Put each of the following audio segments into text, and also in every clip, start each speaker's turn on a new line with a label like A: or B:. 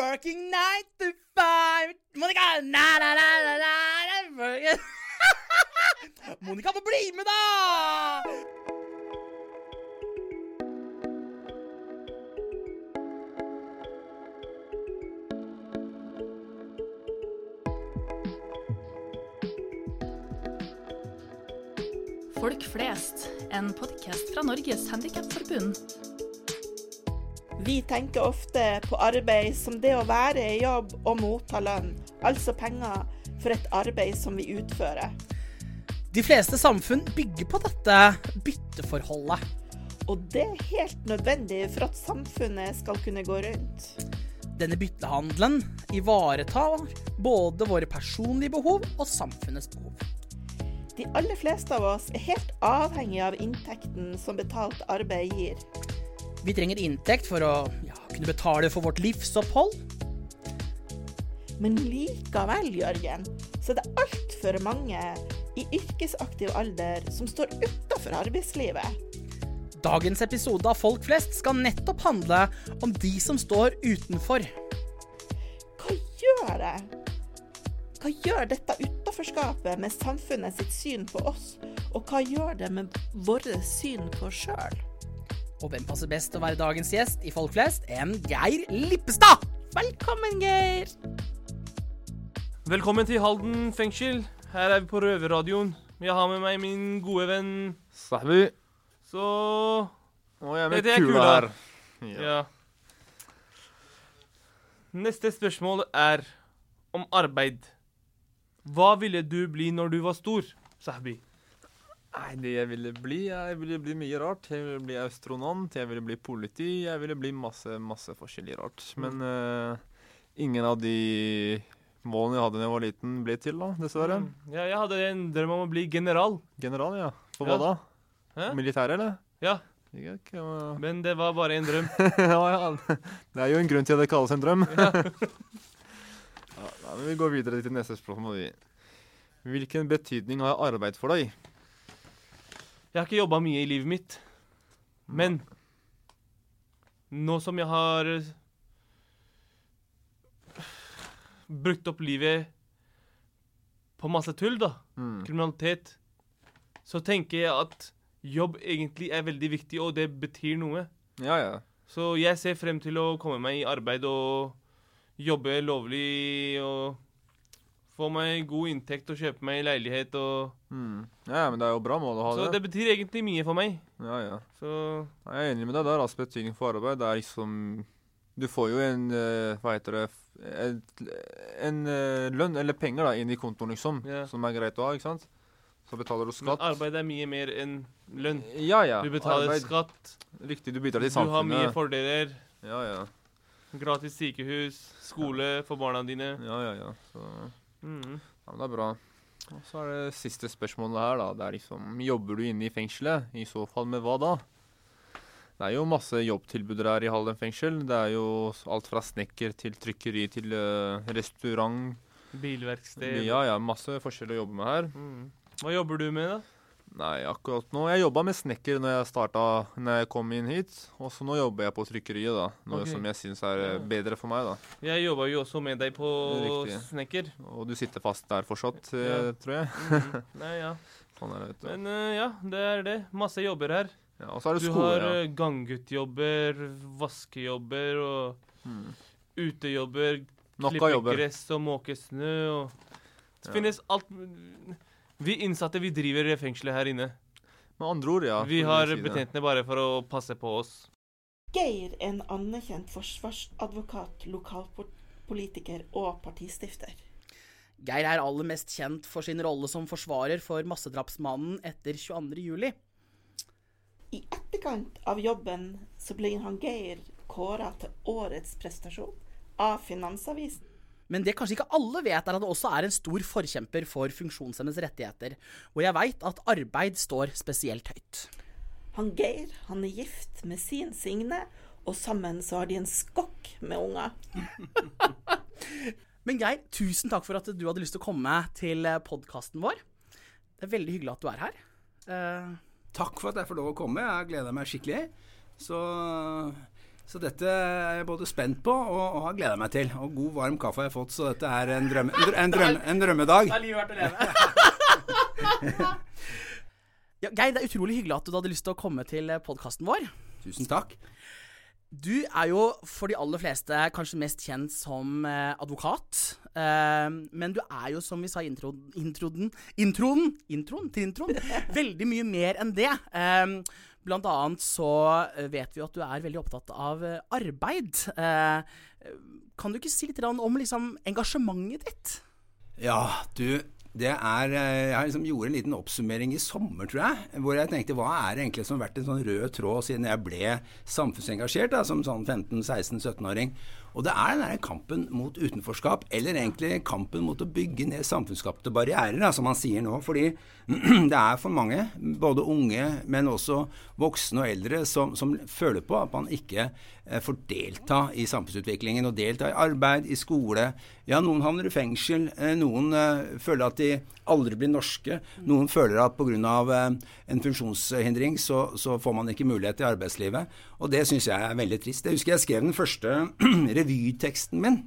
A: working nine to five. Monica, na, na, na, na, na. Monica må bli med, da!
B: Folk flest, en podkast fra Norges Handikapforbund.
C: Vi tenker ofte på arbeid som det å være i jobb og motta lønn, altså penger for et arbeid som vi utfører.
A: De fleste samfunn bygger på dette bytteforholdet.
C: Og det er helt nødvendig for at samfunnet skal kunne gå rundt.
A: Denne byttehandelen ivaretar både våre personlige behov og samfunnets behov.
C: De aller fleste av oss er helt avhengig av inntekten som betalt arbeid gir.
A: Vi trenger inntekt for å ja, kunne betale for vårt livsopphold.
C: Men likevel, Jørgen, så er det altfor mange i yrkesaktiv alder som står utafor arbeidslivet.
A: Dagens episode av Folk flest skal nettopp handle om de som står utenfor.
C: Hva gjør det? Hva gjør dette utenforskapet med samfunnet sitt syn på oss, og hva gjør det med vårt syn på oss sjøl?
A: Og hvem passer best til å være dagens gjest i Folk flest enn Geir Lippestad? Velkommen, Geir!
D: Velkommen til Halden fengsel. Her er vi på Røverradioen. Jeg har med meg min gode venn
E: Sahbu.
D: Så
E: jeg er med
D: er
E: kula
D: her.
E: her.
D: ja. Neste spørsmål er om arbeid. Hva ville du bli når du var stor, Sahbi?
E: Nei, det jeg ville bli Jeg ville bli mye rart. Jeg ville bli astronaut, jeg ville bli politi, jeg ville bli masse, masse forskjellig rart. Men uh, ingen av de målene jeg hadde da jeg var liten, ble til, da, dessverre.
D: Mm. Ja, jeg hadde en drøm om å bli general.
E: General, ja. For
D: Ja.
E: hva da?
D: Hæ?
E: Militær, eller?
D: Ja,
E: ikke, men...
D: men det var bare en drøm.
E: ja, ja. Det er jo en grunn til at det kalles en drøm.
D: Ja.
E: Ja, men vi går videre til neste spørsmål. Hvilken betydning har arbeid for deg?
D: Jeg har ikke jobba mye i livet mitt. Men nå som jeg har eh, brukt opp livet på masse tull, da,
E: Mm.
D: kriminalitet, så tenker jeg at jobb egentlig er veldig viktig, og det betyr noe.
E: Ja, ja.
D: Så jeg ser frem til å komme meg i arbeid og jobbe lovlig og få meg god inntekt og kjøpe meg leilighet og
E: Mm. Ja, men det er jo bra mål å ha
D: Så
E: det.
D: det betyr egentlig mye for meg.
E: Ja, ja.
D: Så
E: Jeg er enig med deg. Det er altså betydning for arbeid. Det er liksom Du får jo en eh, Hva heter det et, En eh, lønn, eller penger, da, inn i kontoen, liksom.
D: Ja.
E: Som er greit å ha, ikke sant? Så betaler du skatt.
D: Men arbeid er mye mer enn lønn.
E: Ja, ja.
D: Du betaler
E: arbeid.
D: skatt,
E: Riktig, du bidrar til samfunnet.
D: du har mye fordeler.
E: Ja, ja.
D: Gratis sykehus, skole for barna dine.
E: Ja, ja, ja. Så
D: Mm.
E: ja, det er bra. Og så er det siste spørsmålet her, da. Det er liksom Jobber du inne i fengselet? I så fall med hva da? Det er jo masse jobbtilbud her i Halden fengsel. Det er jo alt fra snekker til trykkeri til uh, restaurant.
D: Bilverksted.
E: Ja, ja, masse forskjell å jobbe med her.
D: Mm. Hva jobber du med, da?
E: Nei, akkurat nå Jeg jobba med snekker når jeg starta Når jeg kom inn hit. Og så nå jobber jeg på trykkeriet, da. Noe
D: okay.
E: som jeg syns er eh,
D: Ja.
E: bedre for meg, da.
D: Jeg jobba jo også med deg på
E: Riktig.
D: snekker.
E: Og du sitter fast der fortsatt, eh,
D: Ja.
E: tror jeg.
D: Mm. Nei, ja.
E: Sånn er det, vet du.
D: Men uh, ja, det er det. Masse jobber her.
E: Ja, og så er det
D: Du
E: skole.
D: har
E: ja.
D: gangguttjobber, vaskejobber og
E: Mm.
D: utejobber. Klippe gress og måke snø og Det finnes alt Vi innsatte, vi driver fengselet her inne.
E: Med andre ord, ja.
D: vi har
E: si
D: betjentene bare for å passe på oss.
C: Geir en anerkjent forsvarsadvokat, lokalpolitiker og partistifter.
A: Geir er aller mest kjent for sin rolle som forsvarer for massedrapsmannen etter 22. juli.
C: I etterkant av jobben så ble han Geir kåra til årets prestasjon av Finansavisen.
A: Men det kanskje ikke alle vet, er at det også er en stor forkjemper for funksjonshemmedes rettigheter. Og jeg veit at arbeid står spesielt høyt.
C: Han Geir han er gift med sin Signe, og sammen så har de en skokk med unger.
A: Men Geir, tusen takk for at du hadde lyst til å komme til podkasten vår. Det er veldig hyggelig at du er her. Uh...
F: Takk for at jeg får lov å komme. Jeg gleder meg skikkelig. Så Så dette er jeg både spent på og, og har gleda meg til. Og god, varm kaffe har jeg fått, så dette er en, drømme, en, drømme, en, drømme, en drømmedag.
A: er livet verdt å leve. ja, Geir, det er utrolig hyggelig at du hadde lyst til å komme til podkasten vår.
F: Tusen takk.
A: Du er jo for de aller fleste kanskje mest kjent som eh, advokat. Eh, men du er jo, som vi sa i intro, introen, introen, introen til introen, veldig mye mer enn det. Blant annet så vet vi at du er veldig opptatt av eh, arbeid. Eh, kan du ikke si litt om liksom, engasjementet ditt?
F: Ja, du det er eh, Jeg liksom gjorde en liten oppsummering i sommer, tror jeg. Hvor jeg tenkte hva er det egentlig som har vært en sånn rød tråd siden jeg ble samfunnsengasjert da, som sånn 15-16-17-åring. Og det er den der kampen mot utenforskap, eller egentlig kampen mot å bygge ned samfunnsskapte barrierer, da, som man sier nå. Fordi det er for mange, både unge, men også voksne og eldre, som, som føler på at man ikke eh, får delta i samfunnsutviklingen. Og delta i arbeid, i skole. Ja, noen havner i fengsel. eh, Noen eh, føler at de aldri blir norske. Noen føler at pga. Eh, en funksjonshindring så, så får man ikke mulighet til arbeidslivet. Og det syns jeg er veldig trist. Jeg husker jeg skrev den første revyteksten min.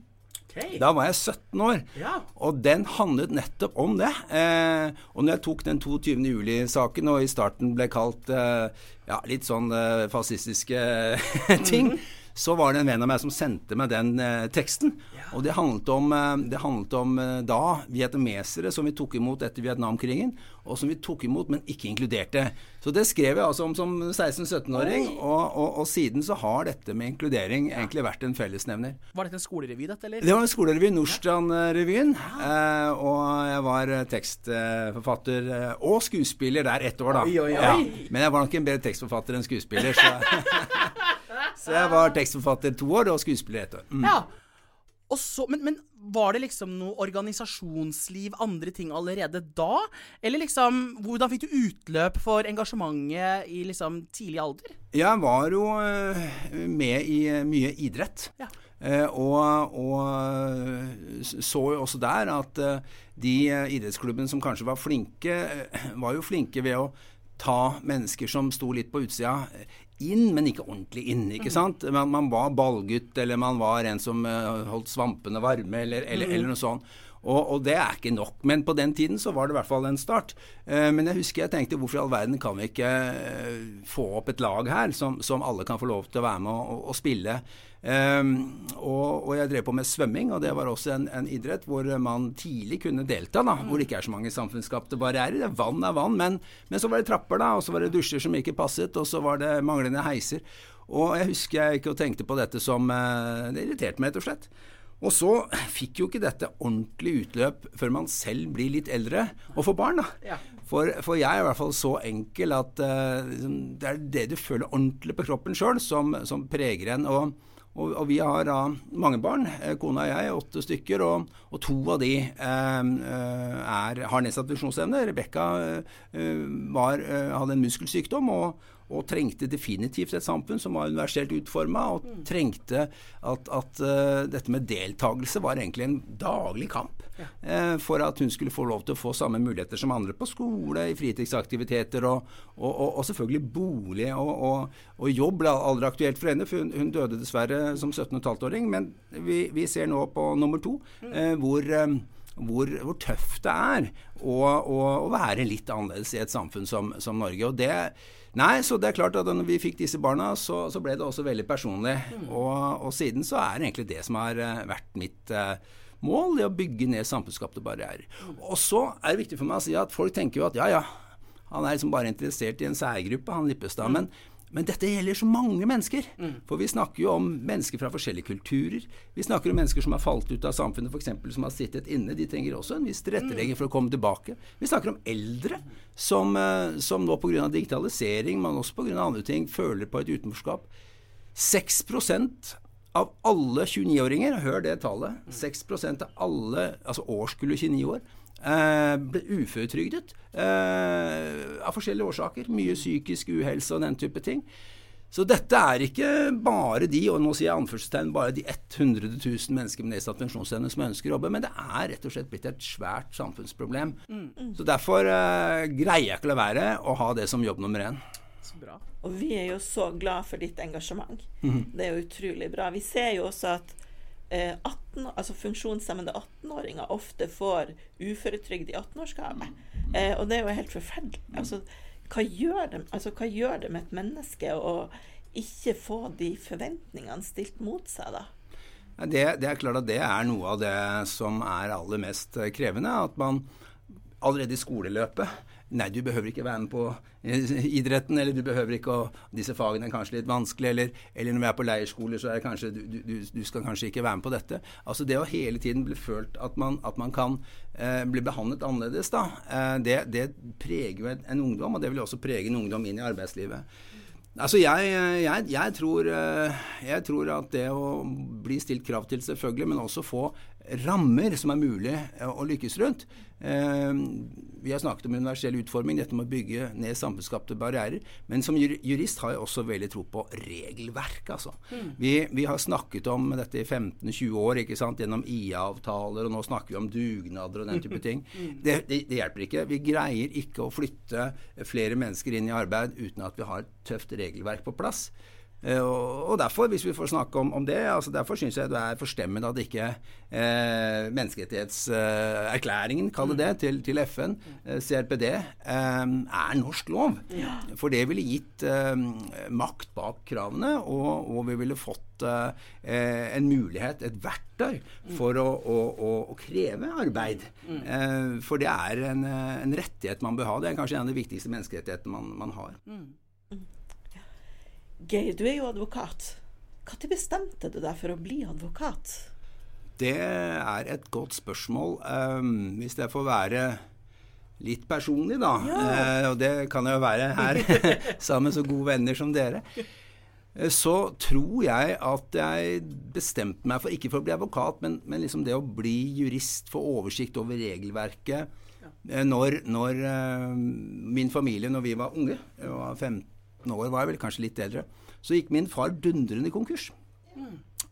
F: Da var jeg 17 år,
A: Ja.
F: og den handlet nettopp om det. Eh, og når jeg tok den 22. juli-saken, og i starten ble kalt eh, ja, litt sånn eh, fascistiske ting, så var det en venn av meg som sendte meg den eh, teksten. Og det handlet om, eh, det handlet om eh, da vietnamesere som vi tok imot etter Vietnamkrigen, og som vi tok imot, men ikke inkluderte. Så det skrev jeg altså om som 16-17-åring, og, og, og siden så har dette med inkludering egentlig vært en fellesnevner.
A: Var dette en skolerevy, dette, eller?
F: Det var en skolerevy, Nordstrand-revyen. Eh, og jeg var tekstforfatter og skuespiller der ett år, da.
A: Oi, oi, oi.
F: Ja. Men jeg var nok en bedre tekstforfatter enn skuespiller, så Så jeg var tekstforfatter to år og skuespiller ett år. Mm.
A: Ja. Så, men, men var det liksom noe organisasjonsliv, andre ting allerede da? Eller liksom, hvordan fikk du utløp for engasjementet i liksom tidlig alder?
F: Jeg var jo eh, med i eh, mye idrett.
A: Ja.
F: Eh, og, og så jo også der at de idrettsklubbene som kanskje var flinke, var jo flinke ved å ta mennesker som sto litt på utsida, inn, men ikke ordentlig inn. ikke sant? Man, man var ballgutt, eller man var en som uh, holdt svampene varme, eller, eller, eller noe sånt. Og, og det er ikke nok. Men på den tiden så var det i hvert fall en start. Eh, men jeg husker jeg tenkte hvorfor i all verden kan vi ikke eh, få opp et lag her som, som alle kan få lov til å være med og, og, spille. Um, og, og jeg drev på med svømming, og det var også en, en idrett hvor man tidlig kunne delta. da, Hvor det ikke er så mange samfunnsskapte barrierer. Vann er vann, men, men så var det trapper, da, og så var det dusjer som ikke passet, og så var det manglende heiser. Og jeg husker jeg ikke tenkte på dette som Det irriterte meg, rett og slett. Og så fikk jo ikke dette ordentlig utløp før man selv blir litt eldre og får barn. da.
A: Ja.
F: For, for jeg er i hvert fall så enkel at liksom, det er det du føler ordentlig på kroppen sjøl, som, som preger en. Og, og, og vi har da mange barn, eh, kona og jeg, åtte stykker, og, og to av de eh, er, har nedsatt funksjonsevne. Rebekka var, hadde en muskelsykdom. og og trengte definitivt et samfunn som var universelt utforma, og trengte at, at uh, dette med deltakelse var egentlig en daglig kamp. uh, for at hun skulle få lov til å få samme muligheter som andre på skole, i fritidsaktiviteter og, og, og, og selvfølgelig bolig og, og, og jobb ble aldri aktuelt for henne, for hun, hun døde dessverre som 17,5-åring. Men vi, vi ser nå på nummer to uh, hvor hvor, hvor tøft det er å, å, å være litt annerledes i et samfunn som, som Norge. Og det, nei, så det er klart at når vi fikk disse barna, så, så ble det også veldig personlig. Og, og siden så er det egentlig det som har eh, vært mitt uh, mål, det å bygge ned samfunnsskapte barrierer. Og så er det viktig for meg å si at folk tenker jo at ja, ja, han er liksom bare interessert i en særgruppe, han Lippestad. men men dette gjelder så mange mennesker. For vi snakker jo om mennesker fra forskjellige kulturer. Vi snakker om mennesker som har falt ut av samfunnet, f.eks. som har sittet inne. De trenger også en viss tilrettelegging for å komme tilbake. Vi snakker om eldre som, eh, som nå pga. digitalisering, men også pga. andre ting, føler på et utenforskap. 6% av alle 29-åringer, hør det tallet, 6% av alle, altså årskullet 29 år, ble uføretrygdet eh, av forskjellige årsaker. Mye psykisk uhelse og den type ting. Så dette er ikke bare de, og nå sier jeg anførselstegn, bare de 100 000 mennesker med nedsatt funksjonsevne som ønsker å jobbe, men det er rett og slett blitt et svært samfunnsproblem. Så derfor eh, greier jeg ikke å la være å ha det som jobb nummer én.
A: Så bra.
C: Og vi er jo så glad for ditt engasjement.
F: Mm.
C: Det er jo utrolig bra. Vi ser jo også at eh, 18, altså funksjonshemmede 18-åringer ofte får uføretrygd i 18-årsgave. Eh, og det er jo helt forferdelig. Altså hva, gjør det, altså, hva gjør det med et menneske å ikke få de forventningene stilt mot seg, da?
F: Det, det er klart at det er noe av det som er aller mest eh, krevende. At man allerede i skoleløpet Nei, du behøver ikke være med på eh, idretten, eller du behøver ikke å Disse fagene er kanskje litt vanskelig, eller, eller når vi er på leirskoler, så er det kanskje du, du, du skal kanskje ikke være med på dette. Altså det å hele tiden bli følt at man, at man kan eh, bli behandlet annerledes, da, eh, det, det preger jo en, en ungdom, og det vil også prege en ungdom inn i arbeidslivet. Altså jeg, jeg, jeg, tror, eh, jeg tror at det å bli stilt krav til, selvfølgelig, men også få rammer som er mulig eh, å lykkes rundt. Eh, Vi har snakket om universell utforming, dette med å bygge ned samfunnsskapte barrierer. Men som jurist har jeg også veldig tro på regelverk, altså. Vi, vi har snakket om dette i 15-20 år, ikke sant, gjennom IA-avtaler, og nå snakker vi om dugnader og den type ting. Det, det, det hjelper ikke. Vi greier ikke å flytte flere mennesker inn i arbeid uten at vi har et tøft regelverk på plass. Eh, og, derfor, hvis vi får snakke om, om det, altså derfor syns jeg det er forstemmende at ikke eh, menneskerettighetserklæringen, kall det det, til, til FN, eh, CRPD, eh, er norsk lov. For det ville gitt eh, makt bak kravene, og, og vi ville fått eh, en mulighet, et verktøy, for å, å, å, å kreve arbeid. Eh, for det er en, eh, en rettighet man bør ha. Det er kanskje en av de viktigste menneskerettighetene man, man har.
C: Geir, du er jo advokat. Når bestemte du deg for å bli advokat?
F: Det er et godt spørsmål. Um, hvis jeg får være litt personlig, da. Eh, og det kan jeg jo være her sammen med så gode venner som dere. eh, Så tror jeg at jeg bestemte meg for, ikke for å bli advokat, men, men liksom det å bli jurist, få oversikt over regelverket. Eh, Når, når eh, min familie, når vi var unge, jeg var 15 år, var jeg vel kanskje litt eldre, så gikk min far dundrende konkurs.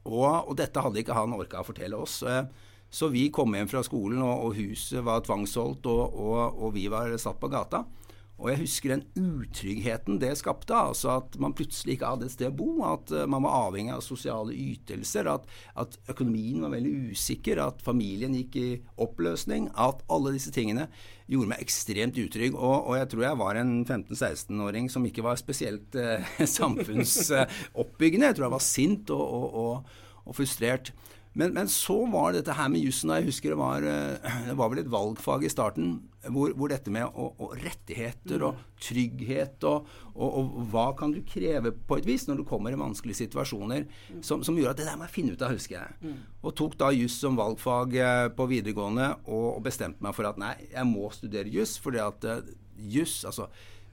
F: Og, og dette hadde ikke han orka å fortelle oss. Eh, Så vi kom hjem fra skolen, og, og huset var tvangssolgt, og, og, og vi var satt på gata. Og jeg husker den utryggheten det skapte. altså At man plutselig ikke hadde et sted å bo. At eh, man var avhengig av sosiale ytelser. At, at økonomien var veldig usikker. At familien gikk i oppløsning. At alle disse tingene gjorde meg ekstremt utrygg. Og, og jeg tror jeg var en 15-16-åring som ikke var spesielt eh, samfunnsoppbyggende. Jeg tror jeg var sint og, og, og, frustrert. Men, men, så var det dette her med jussen, og jeg husker det var, eh, det var vel et valgfag i starten, hvor, hvor dette med å, å rettigheter og trygghet og, og, og, hva kan du kreve på et vis når du kommer i vanskelige situasjoner, som, som gjorde at det der må jeg finne ut av, husker jeg. Og tok da juss som valgfag eh, på videregående og, og bestemte meg for at nei, jeg må studere juss, fordi at eh, juss, altså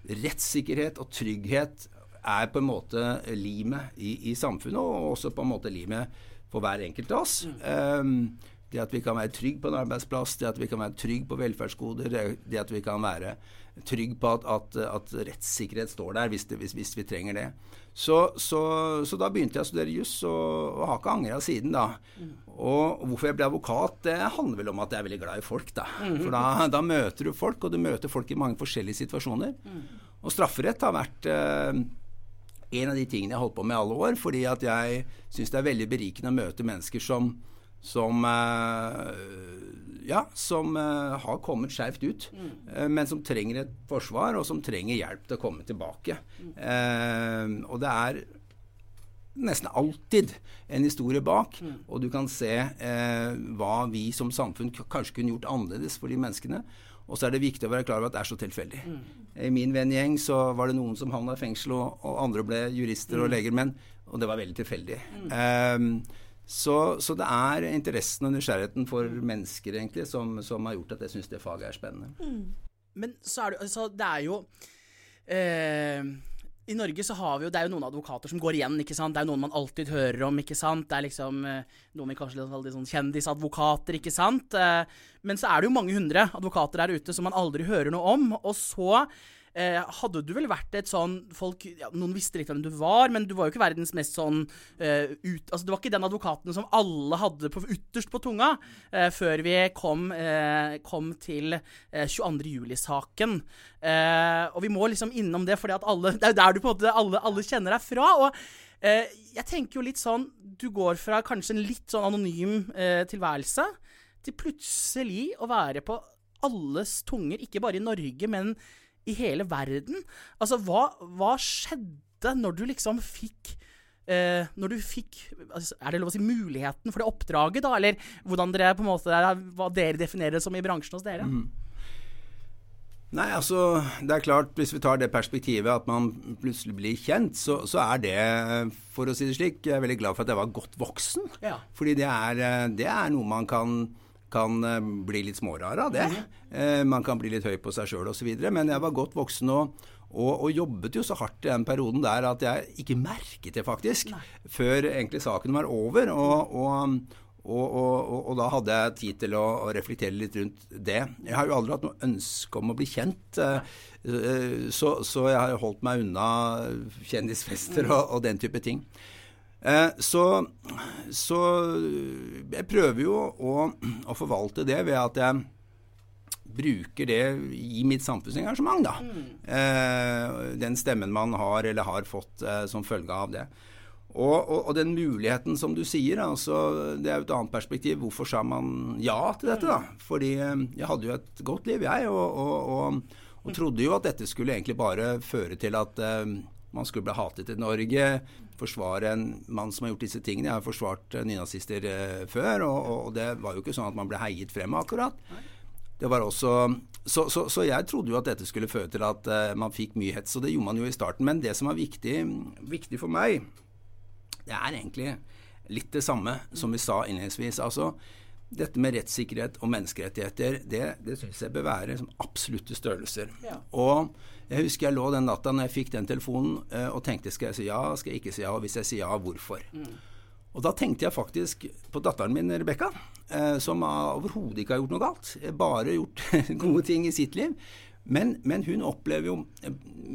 F: rettssikkerhet og trygghet er på en måte limet i, i samfunnet, og også på en måte limet for hver enkelt av oss. Um, det at vi kan være trygg på en arbeidsplass, det at vi kan være trygg på velferdsgoder, det, at vi kan være trygg på at, at, at rettssikkerhet står der hvis, det, hvis, hvis vi trenger det. Så, så, så, da begynte jeg å studere juss, og, og har ikke angra siden da. Og hvorfor jeg ble advokat, det handler vel om at jeg er veldig glad i folk, da. For da, da møter du folk, og du møter folk i mange forskjellige situasjoner. Og strafferett har vært eh, en av de tingene jeg har holdt på med i alle år, fordi at jeg syns det er veldig berikende å møte mennesker som, som eh, ja, som eh, har kommet skjevt ut, eh, men som trenger et forsvar, og som trenger hjelp til å komme tilbake. Eh, og det er nesten alltid en historie bak, og du kan se eh, hva vi som samfunn kanskje kunne gjort annerledes for de menneskene. Og så er det viktig å være klar over at det er så tilfeldig. I min vennegjeng så var det noen som havna i fengsel, og, og andre ble jurister og leger, men, og det var veldig tilfeldig. Ehm, så, så det er interessen og nysgjerrigheten for mennesker egentlig som, som har gjort at jeg syns det faget er spennende.
A: Men så er det, altså, det er jo eh, I Norge så har vi jo Det er jo noen advokater som går igjen, ikke sant. Det er jo noen man alltid hører om, ikke sant. Det er liksom eh, noen vi kanskje kaller sånn kjendisadvokater, ikke sant. Eh, men så er det jo mange hundre advokater der ute som man aldri hører noe om. Og så eh, hadde du vel vært et sånn folk, ja, Noen visste litt hvem du var, men du var jo ikke verdens mest sånn eh, ut, altså Du var ikke den advokaten som alle hadde på, ytterst på tunga eh, før vi kom, eh, kom til eh, 22. juli-saken. Eh, og vi må liksom innom det, for det er jo der du på en måte alle, alle kjenner deg fra. og jeg tenker jo litt sånn Du går fra kanskje en litt sånn anonym tilværelse til plutselig å være på alles tunger, ikke bare i Norge, men i hele verden. Altså, hva, hva skjedde når du liksom fikk eh, Når du fikk altså, Er det lov å si muligheten for det oppdraget, da? Eller hvordan dere på en måte hva dere definerer det som i bransjen hos dere?
F: Nei, altså, det er klart, Hvis vi tar det perspektivet at man plutselig blir kjent, så, så er det, for å si det slik, jeg er veldig glad for at jeg var godt voksen.
A: Ja.
F: Fordi det er, eh, det er noe man kan, kan eh, bli litt smårar av, det. Eh, man kan bli litt høy på seg sjøl osv. Men jeg var godt voksen og, og, og, jobbet jo så hardt i den perioden der at jeg ikke merket det, faktisk. Før egentlig saken var over. og, og og, og, og, da hadde jeg tid til å, å, reflektere litt rundt det. Jeg har jo aldri hatt noe ønske om å bli kjent, eh, så, så jeg har holdt meg unna kjendisfester og, og den type ting. Eh, så, så, jeg prøver jo å, å, forvalte det ved at jeg bruker det i mitt samfunnsengasjement, da. Den stemmen man har eller har fått som følge av det. Og, og, og, den muligheten som du sier, altså, det er jo et annet perspektiv. Hvorfor sa man ja til dette, da? Fordi eh, jeg hadde jo et godt liv, jeg, og, og trodde jo at dette skulle egentlig bare føre til at uh, man skulle bli hatet i Norge. Forsvare en mann som har gjort disse tingene. Jeg har forsvart uh, nynazister uh, før, og, det var jo ikke sånn at man ble heiet frem akkurat. Det var også så, så, så, jeg trodde jo at dette skulle føre til at man fikk mye hets, og det gjorde man jo i starten. Men det som var viktig, viktig for meg, det er egentlig litt det samme som vi sa innledningsvis. Altså, dette med rettssikkerhet og menneskerettigheter, det, det syns jeg bør være som absolutte størrelser. Ja. Og jeg husker jeg lå den natta når jeg fikk den telefonen uh, og tenkte skal jeg si ja, skal jeg ikke si ja, og hvis jeg sier ja, hvorfor? Mm. Og da tenkte jeg faktisk på datteren min Rebekka, uh, som overhodet ikke har gjort noe galt. Bare gjort gode ting i sitt liv. Men, men, hun opplever jo,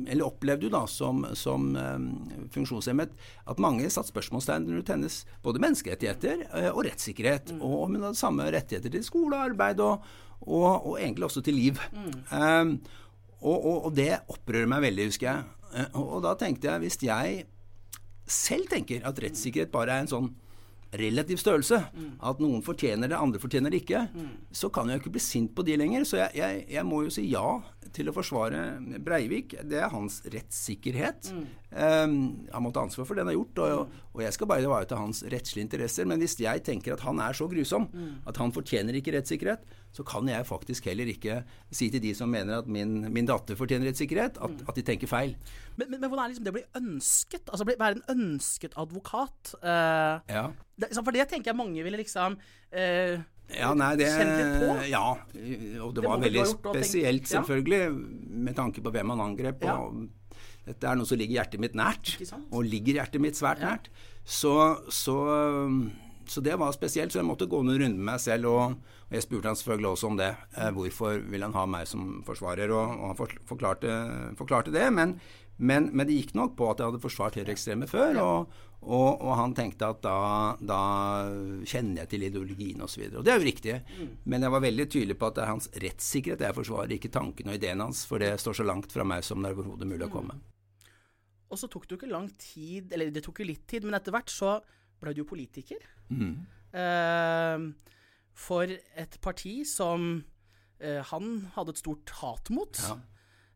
F: eller opplevde jo da som, som um, funksjonshemmet at mange satte spørsmålstegn rundt hennes både menneskerettigheter og rettssikkerhet. Mm. Og om hun hadde samme rettigheter til skole og arbeid, og, og, og egentlig også til liv. Mm. Um, og, og, det opprører meg veldig, husker jeg. Og, og, da tenkte jeg, hvis jeg selv tenker at rettssikkerhet bare er en sånn relativ størrelse. Mm. At noen fortjener det, andre fortjener det ikke. Mm. Så kan jeg jo ikke bli sint på de lenger. Så jeg, jeg, jeg, må jo si ja til å forsvare Breivik. Det er hans rettssikkerhet. Um, han må ta ansvar for det han har gjort, og, og jeg skal bare ivareta hans rettslige interesser. Men hvis jeg tenker at han er så grusom mm. at han fortjener ikke rettssikkerhet, så kan jeg faktisk heller ikke si til de som mener at min, min datter fortjener rettssikkerhet, at, mm. at, de tenker feil.
A: Men, men, men hvordan er liksom det å bli ønsket? Altså være en ønsket advokat? Uh,
F: ja.
A: For det tenker jeg mange ville liksom uh,
F: ja, nei, det, ja, og det, det var veldig spesielt, selvfølgelig, med tanke på hvem han angrep. Ja. og Dette er noe som ligger hjertet mitt nært, og ligger hjertet mitt svært nært. Så, så, så, det var spesielt, så jeg måtte gå noen runder med meg selv. Og, og jeg spurte han selvfølgelig også om det. Eh, hvorfor vil han ha meg som forsvarer? Og, og han forklarte, forklarte det. Men, men, men, det gikk nok på at jeg hadde forsvart høyreekstreme før. Og, og, og, han tenkte at da, da kjenner jeg til ideologien osv. Og, så og det er jo riktig. Mm. Men jeg var veldig tydelig på at det er hans rettssikkerhet jeg forsvarer, ikke tankene og ideen hans. For det står så langt fra meg som det er overhodet mulig å mm. komme.
A: Og så tok det jo ikke lang tid, eller det tok jo litt tid, men etter hvert så ble du jo politiker. Mm. Uh, for et parti som uh, han hadde et stort hat mot. Ja.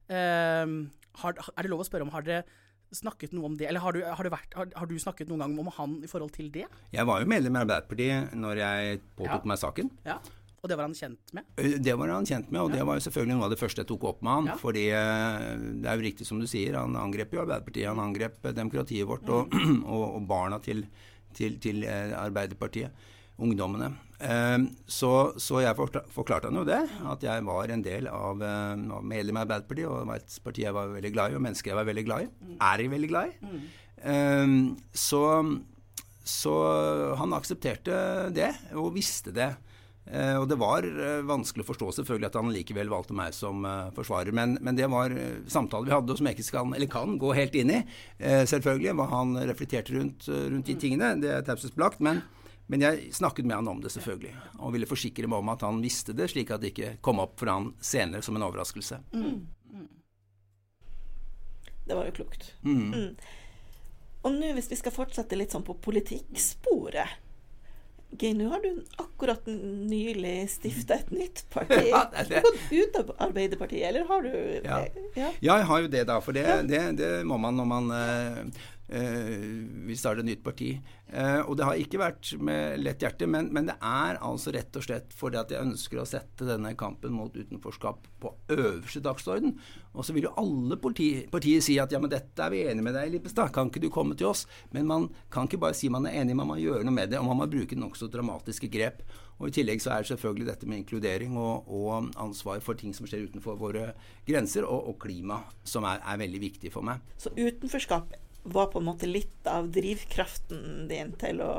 A: Uh, har, er det lov å spørre om har dere snakket noe om det, eller har du, har, vært, har, har du, snakket noen gang om han i forhold til det?
F: Jeg var jo medlem i Arbeiderpartiet når jeg påtok ja. meg saken.
A: Ja. Og det var han kjent med?
F: Det var han kjent med, og ja. det var jo selvfølgelig noe av det første jeg tok opp med han. Ja. Fordi det er jo riktig som du sier, han angrep jo Arbeiderpartiet, han angrep demokratiet vårt og, mm. og, og barna til, til, til Arbeiderpartiet ungdommene. Så, så, jeg forklarte han jo det, at jeg var en del av, eh, av medlem av Arbeiderpartiet, og det var et parti jeg var veldig glad i, og mennesker jeg var veldig glad i. Mm. Er jeg veldig glad i. Mm. så, så, han aksepterte det, og visste det. Eh, og det var eh, vanskelig å forstå selvfølgelig at han likevel valgte meg som eh, forsvarer. Men, men det var samtaler vi hadde, og som jeg ikke skal, eller kan gå helt inn i. Selvfølgelig, hva han reflekterte rundt, rundt de tingene. Det er taushetsbelagt. Men, men jeg snakket med han om det, selvfølgelig. Og ville forsikre meg om at han visste det, slik at det ikke kom opp for han senere som en overraskelse.
C: Det var jo klokt.
F: Mm.
C: Mm. Og nå hvis vi skal fortsette litt sånn på politikksporet Geir, nå har du akkurat nylig stifta et nytt parti.
F: Ja, det
C: gått ut av Arbeiderpartiet, eller har du
F: Ja.
C: ja.
F: Ja, jeg har jo det, da. For det, det, det må man når man eh, starter vil et nytt parti. Eh, og det har ikke vært med lett hjerte, men, men det er altså rett og slett fordi at jeg ønsker å sette denne kampen mot utenforskap på øverste dagsorden. Og så vil jo alle parti, partier si at ja, men dette er vi enige med deg i, Lippestad, kan ikke du komme til oss? Men man kan ikke bare si man er enig, man må gjøre noe med det, og man må bruke nokså dramatiske grep. Og I tillegg så er det selvfølgelig dette med inkludering og, og ansvar for ting som skjer utenfor våre grenser, og, og klima, som er, er veldig viktig for meg.
C: Så utenforskap var på en måte litt av drivkraften din til å,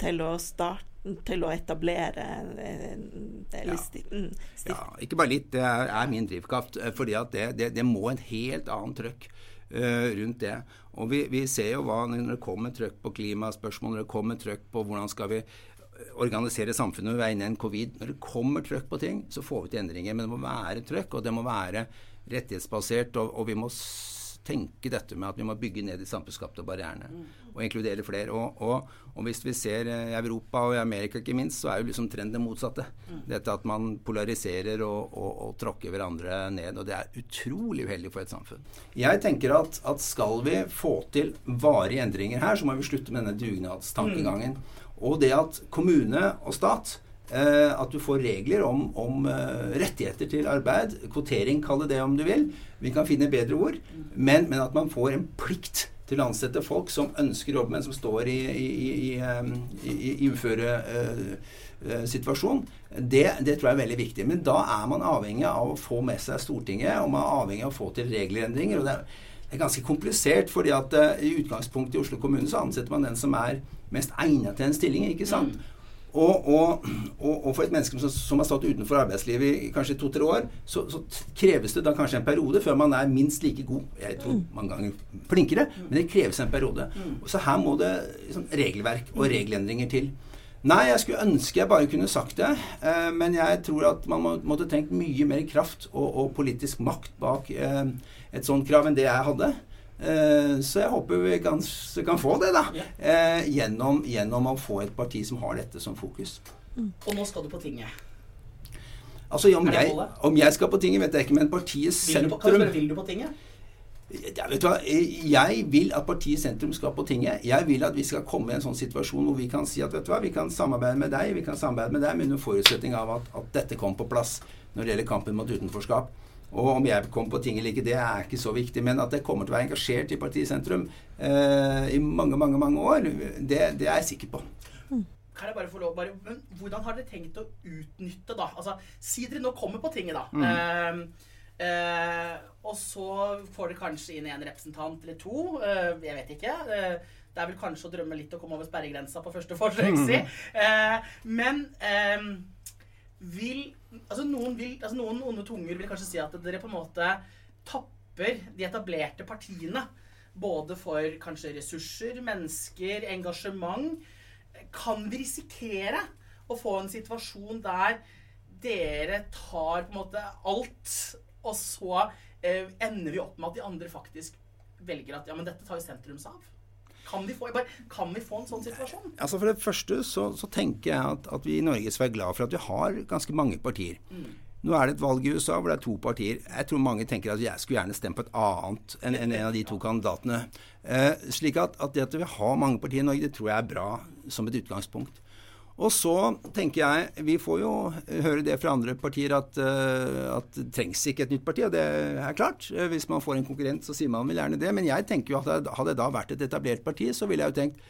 C: til å starte til å etablere eller
F: Ja.
C: sti, mm,
F: Ja, ikke bare litt, det er, er min drivkraft. eh, fordi at det, det, det må en helt annen trøkk uh, rundt det. Og vi, vi ser jo hva når det kommer trøkk på klimaspørsmål, når det kommer trøkk på hvordan skal vi eh, organisere samfunnet ved en covid. Når det kommer trøkk på ting, så får vi til endringer. Men det må være trøkk, og det må være rettighetsbasert. Og, og vi må tenke dette med at vi må bygge ned de samfunnsskapte barrierene og inkludere flere. Og, og, og hvis vi ser eh, i Europa og i Amerika ikke minst, så er jo liksom trenden det motsatte. Dette at man polariserer og, og, og tråkker hverandre ned. Og det er utrolig uheldig for et samfunn. Jeg tenker at, at skal vi få til varige endringer her, så må vi slutte med denne dugnadstankegangen. Og det at kommune og stat at du får regler om, om eh, rettigheter til arbeid. Kvotering, kall det det om du vil. Vi kan finne bedre ord. Men, men at man får en plikt til å ansette folk som ønsker jobb, men som står i, i, i, i, eh, i, i uføresituasjon. Det, det tror jeg er veldig viktig. Men da er man avhengig av å få med seg Stortinget, og man er avhengig av å få til regelendringer. og det er det er ganske komplisert, fordi at i utgangspunktet i Oslo kommune så ansetter man den som er mest egnet til en stilling. ikke sant? Og, og, og, og for et menneske som, som har stått utenfor arbeidslivet i kanskje to-tre år, så, så kreves det da kanskje en periode før man er minst like god. Jeg tror mange ganger flinkere, men det kreves en periode. Så her må det liksom, regelverk og regelendringer til. Nei, jeg skulle ønske jeg bare kunne sagt det, eh, men jeg tror at man må, måtte tenkt mye mer kraft og, og politisk makt bak eh, et sånt krav enn det jeg hadde. Eh, så jeg håper vi kan, kan få det, da. Eh, gjennom, gjennom å få et parti som har dette som fokus.
A: Og nå skal du på tinget.
F: Altså, om jeg, om jeg skal på tinget, vet jeg ikke, men partiet
A: Vil du på,
F: sentrum
A: vil du på tinget?
F: ja, vet du hva? Jeg vil at partiet sentrum skal på tinget. Jeg vil at vi skal komme i en sånn situasjon hvor vi kan si at vet du hva, vi kan samarbeide med deg, vi kan samarbeide med deg, men under forutsetning av at, at dette kommer på plass når det gjelder kampen mot utenforskap. Og om jeg kommer på ting eller ikke, det er ikke så viktig. Men at jeg kommer til å være engasjert i partiet sentrum eh, i mange, mange mange år, det, det er jeg sikker på.
A: Kan jeg bare få lov bare, men Hvordan har dere tenkt å utnytte, da? Altså, Si dere nå kommer på tinget, da. Eh, eh, og så får dere kanskje inn en representant eller to. eh, jeg vet ikke. Eh, det er vel kanskje å drømme litt å komme over sperregrensa på første forsøk, si. Eh, men eh, vil Altså noen, vil, altså noen onde tunger vil kanskje si at dere på en måte tapper de etablerte partiene. Både for kanskje ressurser, mennesker, engasjement. Kan vi risikere å få en situasjon der dere tar på en måte alt, og så eh, ender vi opp med at de andre faktisk velger at ja, men dette tar jo sentrum av? Kan vi få, bare, kan vi få en sånn situasjon?
F: Altså For det første så, så tenker jeg at, at vi i Norge skal være glad for at vi har ganske mange partier. Nå er det et valg i USA hvor det er to partier. Jeg tror mange tenker at jeg skulle gjerne stemt på et annet enn en, en av de to kandidatene. Eh, slik at, at det at vi har mange partier i Norge, det tror jeg er bra som et utgangspunkt. Og så tenker jeg Vi får jo høre det fra andre partier at, eh, at det trengs ikke et nytt parti, og det er klart. Eh, Hvis man får en konkurrent, så sier man vel gjerne det. Men jeg tenker jo at hadde- det da vært et etablert parti, så ville jeg jo tenkt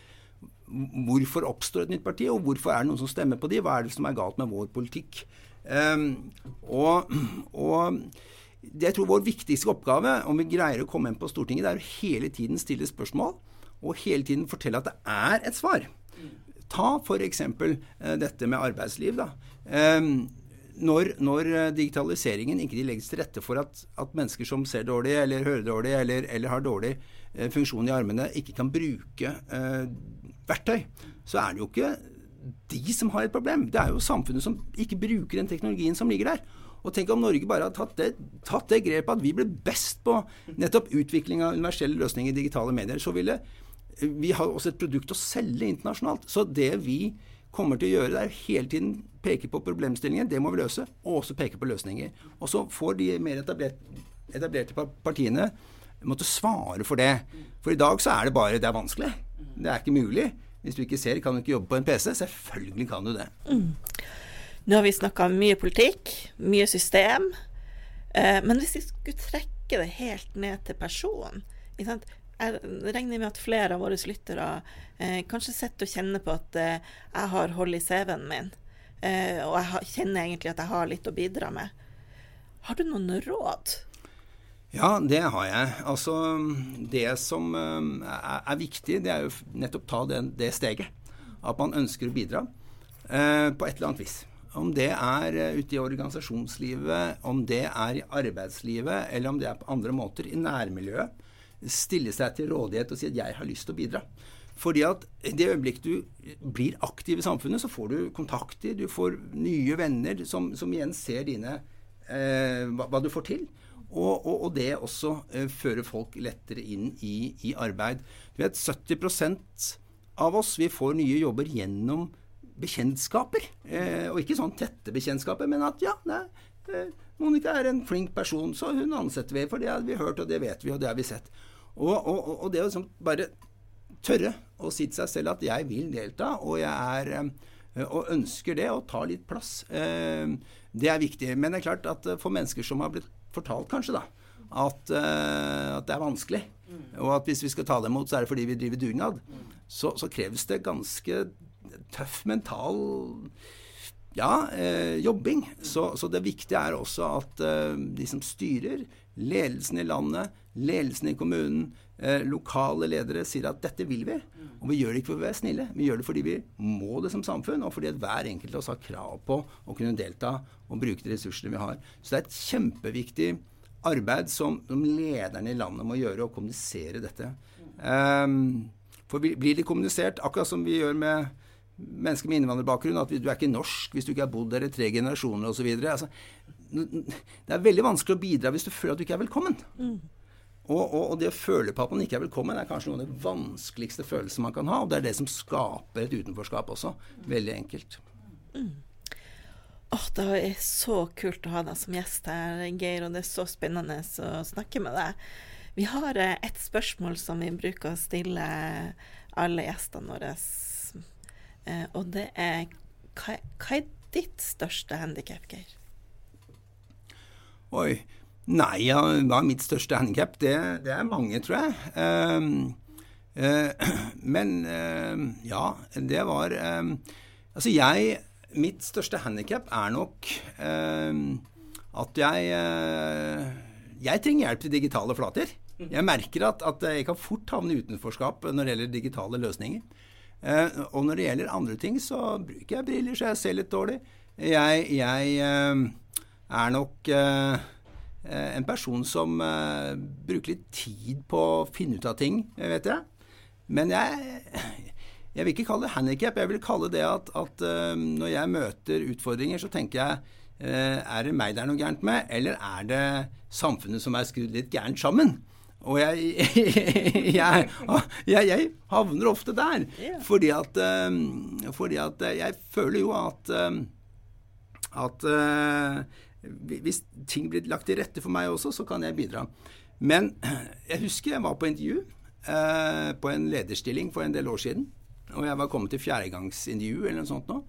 F: Hvorfor oppstår et nytt parti, og hvorfor er det noen som stemmer på de? Hva er det som er galt med vår politikk? Um, og, og jeg tror vår viktigste oppgave, om vi greier å komme inn på Stortinget, det er å hele tiden stille spørsmål, og hele tiden fortelle at det er et svar. Ta f.eks. Eh, dette med arbeidsliv. da. Eh, når, når, eh, digitaliseringen ikke legges til rette for at, at, mennesker som ser dårlig, eller hører dårlig, eller, eller har dårlig eh, funksjon i armene, ikke kan bruke eh, verktøy, så er det jo ikke de som har et problem. Det er jo samfunnet som ikke bruker den teknologien som ligger der. Og tenk om Norge bare hadde tatt det, tatt det grepet at vi ble best på nettopp utvikling av universelle løsninger i digitale medier. Så ville vi har også et produkt å selge internasjonalt. Så det vi kommer til å gjøre, det er hele tiden peke på problemstillinger. Det må vi løse. Og også peke på løsninger. Og så får de mer etablerte partiene måtte svare for det. For i dag så er det bare Det er vanskelig. Det er ikke mulig. Hvis du ikke ser, kan du ikke jobbe på en PC. Selvfølgelig kan du det. Mm.
C: Nå har vi snakka mye politikk, mye system. Eh, men hvis vi skulle trekke det helt ned til personen Jeg regner med at flere av våre lyttere eh, kanskje sitter og kjenner på at eh, jeg har hold i CV-en min, eh, og jeg kjenner egentlig at jeg har litt å bidra med. Har du noen råd?
F: Ja, det har jeg. Altså, det som eh, er, er viktig, det er jo nettopp ta det, det steget. At man ønsker å bidra eh, på et eller annet vis. Om det er eh, ute i organisasjonslivet, om det er i arbeidslivet, eller om det er på andre måter i nærmiljøet, stille seg til rådighet og si at 'jeg har lyst til å bidra'. Fordi at i det øyeblikk du blir aktiv i samfunnet, så får du kontakter, du får nye venner som, som igjen ser dine eh, hva, hva, du får til. Og, og, og det også eh, fører folk lettere inn i, i arbeid. Du vet, 70% av oss vi får nye jobber gjennom bekjentskaper. Eh, og ikke sånn tette bekjentskaper, men at ja, nei, eh, Monica er en flink person, så hun ansetter vi. For det har vi hørt, og det vet vi, og det har vi sett. Og, og, og det å liksom bare tørre å si til seg selv at jeg vil delta, og jeg er eh, og ønsker det, og ta litt plass. Eh, det er viktig. Men det er klart at for mennesker som har blitt fortalt, kanskje, da, at, at det er vanskelig, og at hvis vi skal ta det imot, så er det fordi vi driver dugnad, så, så kreves det ganske tøff mental ja, eh, jobbing. Så, så, det viktige er også at eh, de som styrer, ledelsen i landet, ledelsen i kommunen, eh, lokale ledere sier at dette vil vi. Og vi gjør det ikke for å være snille, vi gjør det fordi vi må det som samfunn, og fordi at hver enkelt av oss har krav på å kunne delta og bruke de ressursene vi har. Så det er et kjempeviktig arbeid som, som lederne i landet må gjøre, å kommunisere dette. Um, for blir det kommunisert, akkurat som vi gjør med mennesker med innvandrerbakgrunn at du er ikke norsk hvis du ikke har bodd der i tre generasjoner osv. Altså, det er veldig vanskelig å bidra hvis du føler at du ikke er velkommen. Mm. Og, og, og, det å føle på at man ikke er velkommen, er kanskje noe av det vanskeligste følelsen man kan ha. Og det er det som skaper et utenforskap også. Veldig enkelt. Mm.
C: Oh, det er så kult å ha deg som gjest her, Geir, og det er så spennende å snakke med deg. Vi har eh, et spørsmål som vi bruker å stille alle gjestene våre Eh, og det er hva, hva er ditt største handikap, Geir?
F: Oi. Nei, ja, hva er mitt største handikap? Det, det, er mange, tror jeg. Um, uh, men uh, ja, det var um, Altså, jeg Mitt største handikap er nok um, at jeg uh, Jeg trenger hjelp til digitale flater. Jeg merker at, at jeg kan fort havne i utenforskap når det gjelder digitale løsninger. Uh, og når det gjelder andre ting, så bruker jeg briller så jeg ser litt dårlig. Jeg, jeg eh, er nok eh, en person som bruker litt tid på å finne ut av ting, vet jeg. Men jeg, jeg vil ikke kalle det handikap. Jeg vil kalle det at, at når jeg møter utfordringer, så tenker jeg er det meg det er noe gærent med, eller er det samfunnet som er skrudd litt gærent sammen? Og jeg, jeg, jeg, jeg, havner ofte der. Fordi at, fordi at jeg føler jo at, at hvis ting blir lagt til rette for meg også, så kan jeg bidra. Men jeg husker jeg var på intervju eh, på en lederstilling for en del år siden. Og jeg var kommet til fjerdegangsintervju eller noe sånt nå.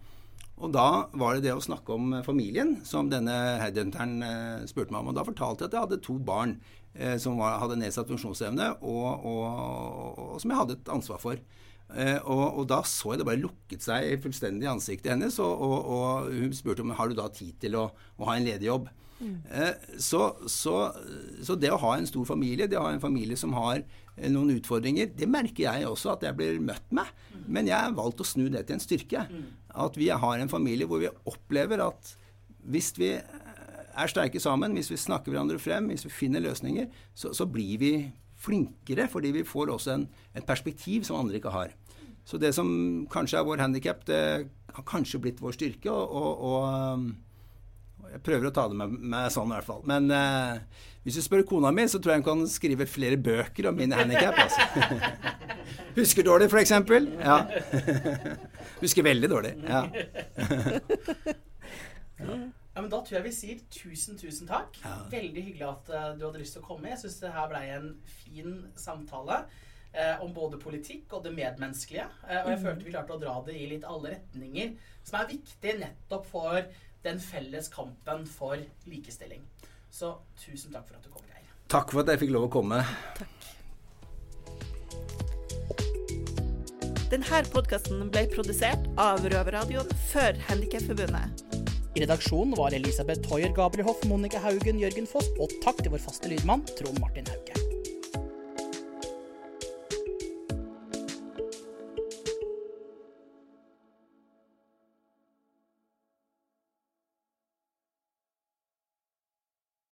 F: Og da var det det å snakke om familien som denne headhunteren eh, spurte meg om. Og da fortalte jeg at jeg hadde to barn eh, som var, hadde nedsatt funksjonsevne, og, og, og, som jeg hadde et ansvar for. Eh, og, da så jeg det bare lukket seg fullstendig i ansiktet hennes, og, hun spurte om har du da tid til å, å ha en ledig jobb. Mm. så, så, så det å ha en stor familie, det å ha en familie som har eh, noen utfordringer, det merker jeg også at jeg blir møtt med. Men jeg har valgt å snu det til en styrke. At vi har en familie hvor vi opplever at hvis vi er sterke sammen, hvis vi snakker hverandre frem, hvis vi finner løsninger, så, så blir vi flinkere fordi vi får også en, et perspektiv som andre ikke har. Så det som kanskje er vår handikap, det har kanskje blitt vår styrke. og, og, og um, jeg prøver å ta det med meg sånn i hvert fall. Men eh, hvis du spør kona mi, så tror jeg hun kan skrive flere bøker om mine handikap. Altså. Husker dårlig, f.eks. Ja. Husker veldig dårlig. Ja.
A: Ja, men Da tror jeg vi sier tusen, tusen takk.
F: Ja.
A: Veldig hyggelig at eh, du hadde lyst til å komme. Jeg syns det her blei en fin samtale. Eh, om både politikk og det medmenneskelige. Eh, og jeg følte vi klarte å dra det i litt alle retninger, som er viktig nettopp for den felles kampen for likestilling. Så tusen takk for at du kom, Geir.
F: Takk for at jeg fikk lov å komme.
C: Denne podkasten ble produsert av Røverradioen for Handikapforbundet.
A: I redaksjonen var Elisabeth Hoier, Gabriel Hoff, Monica Haugen, Jørgen Foss, og takk til vår faste lydmann Trond Martin Hauge.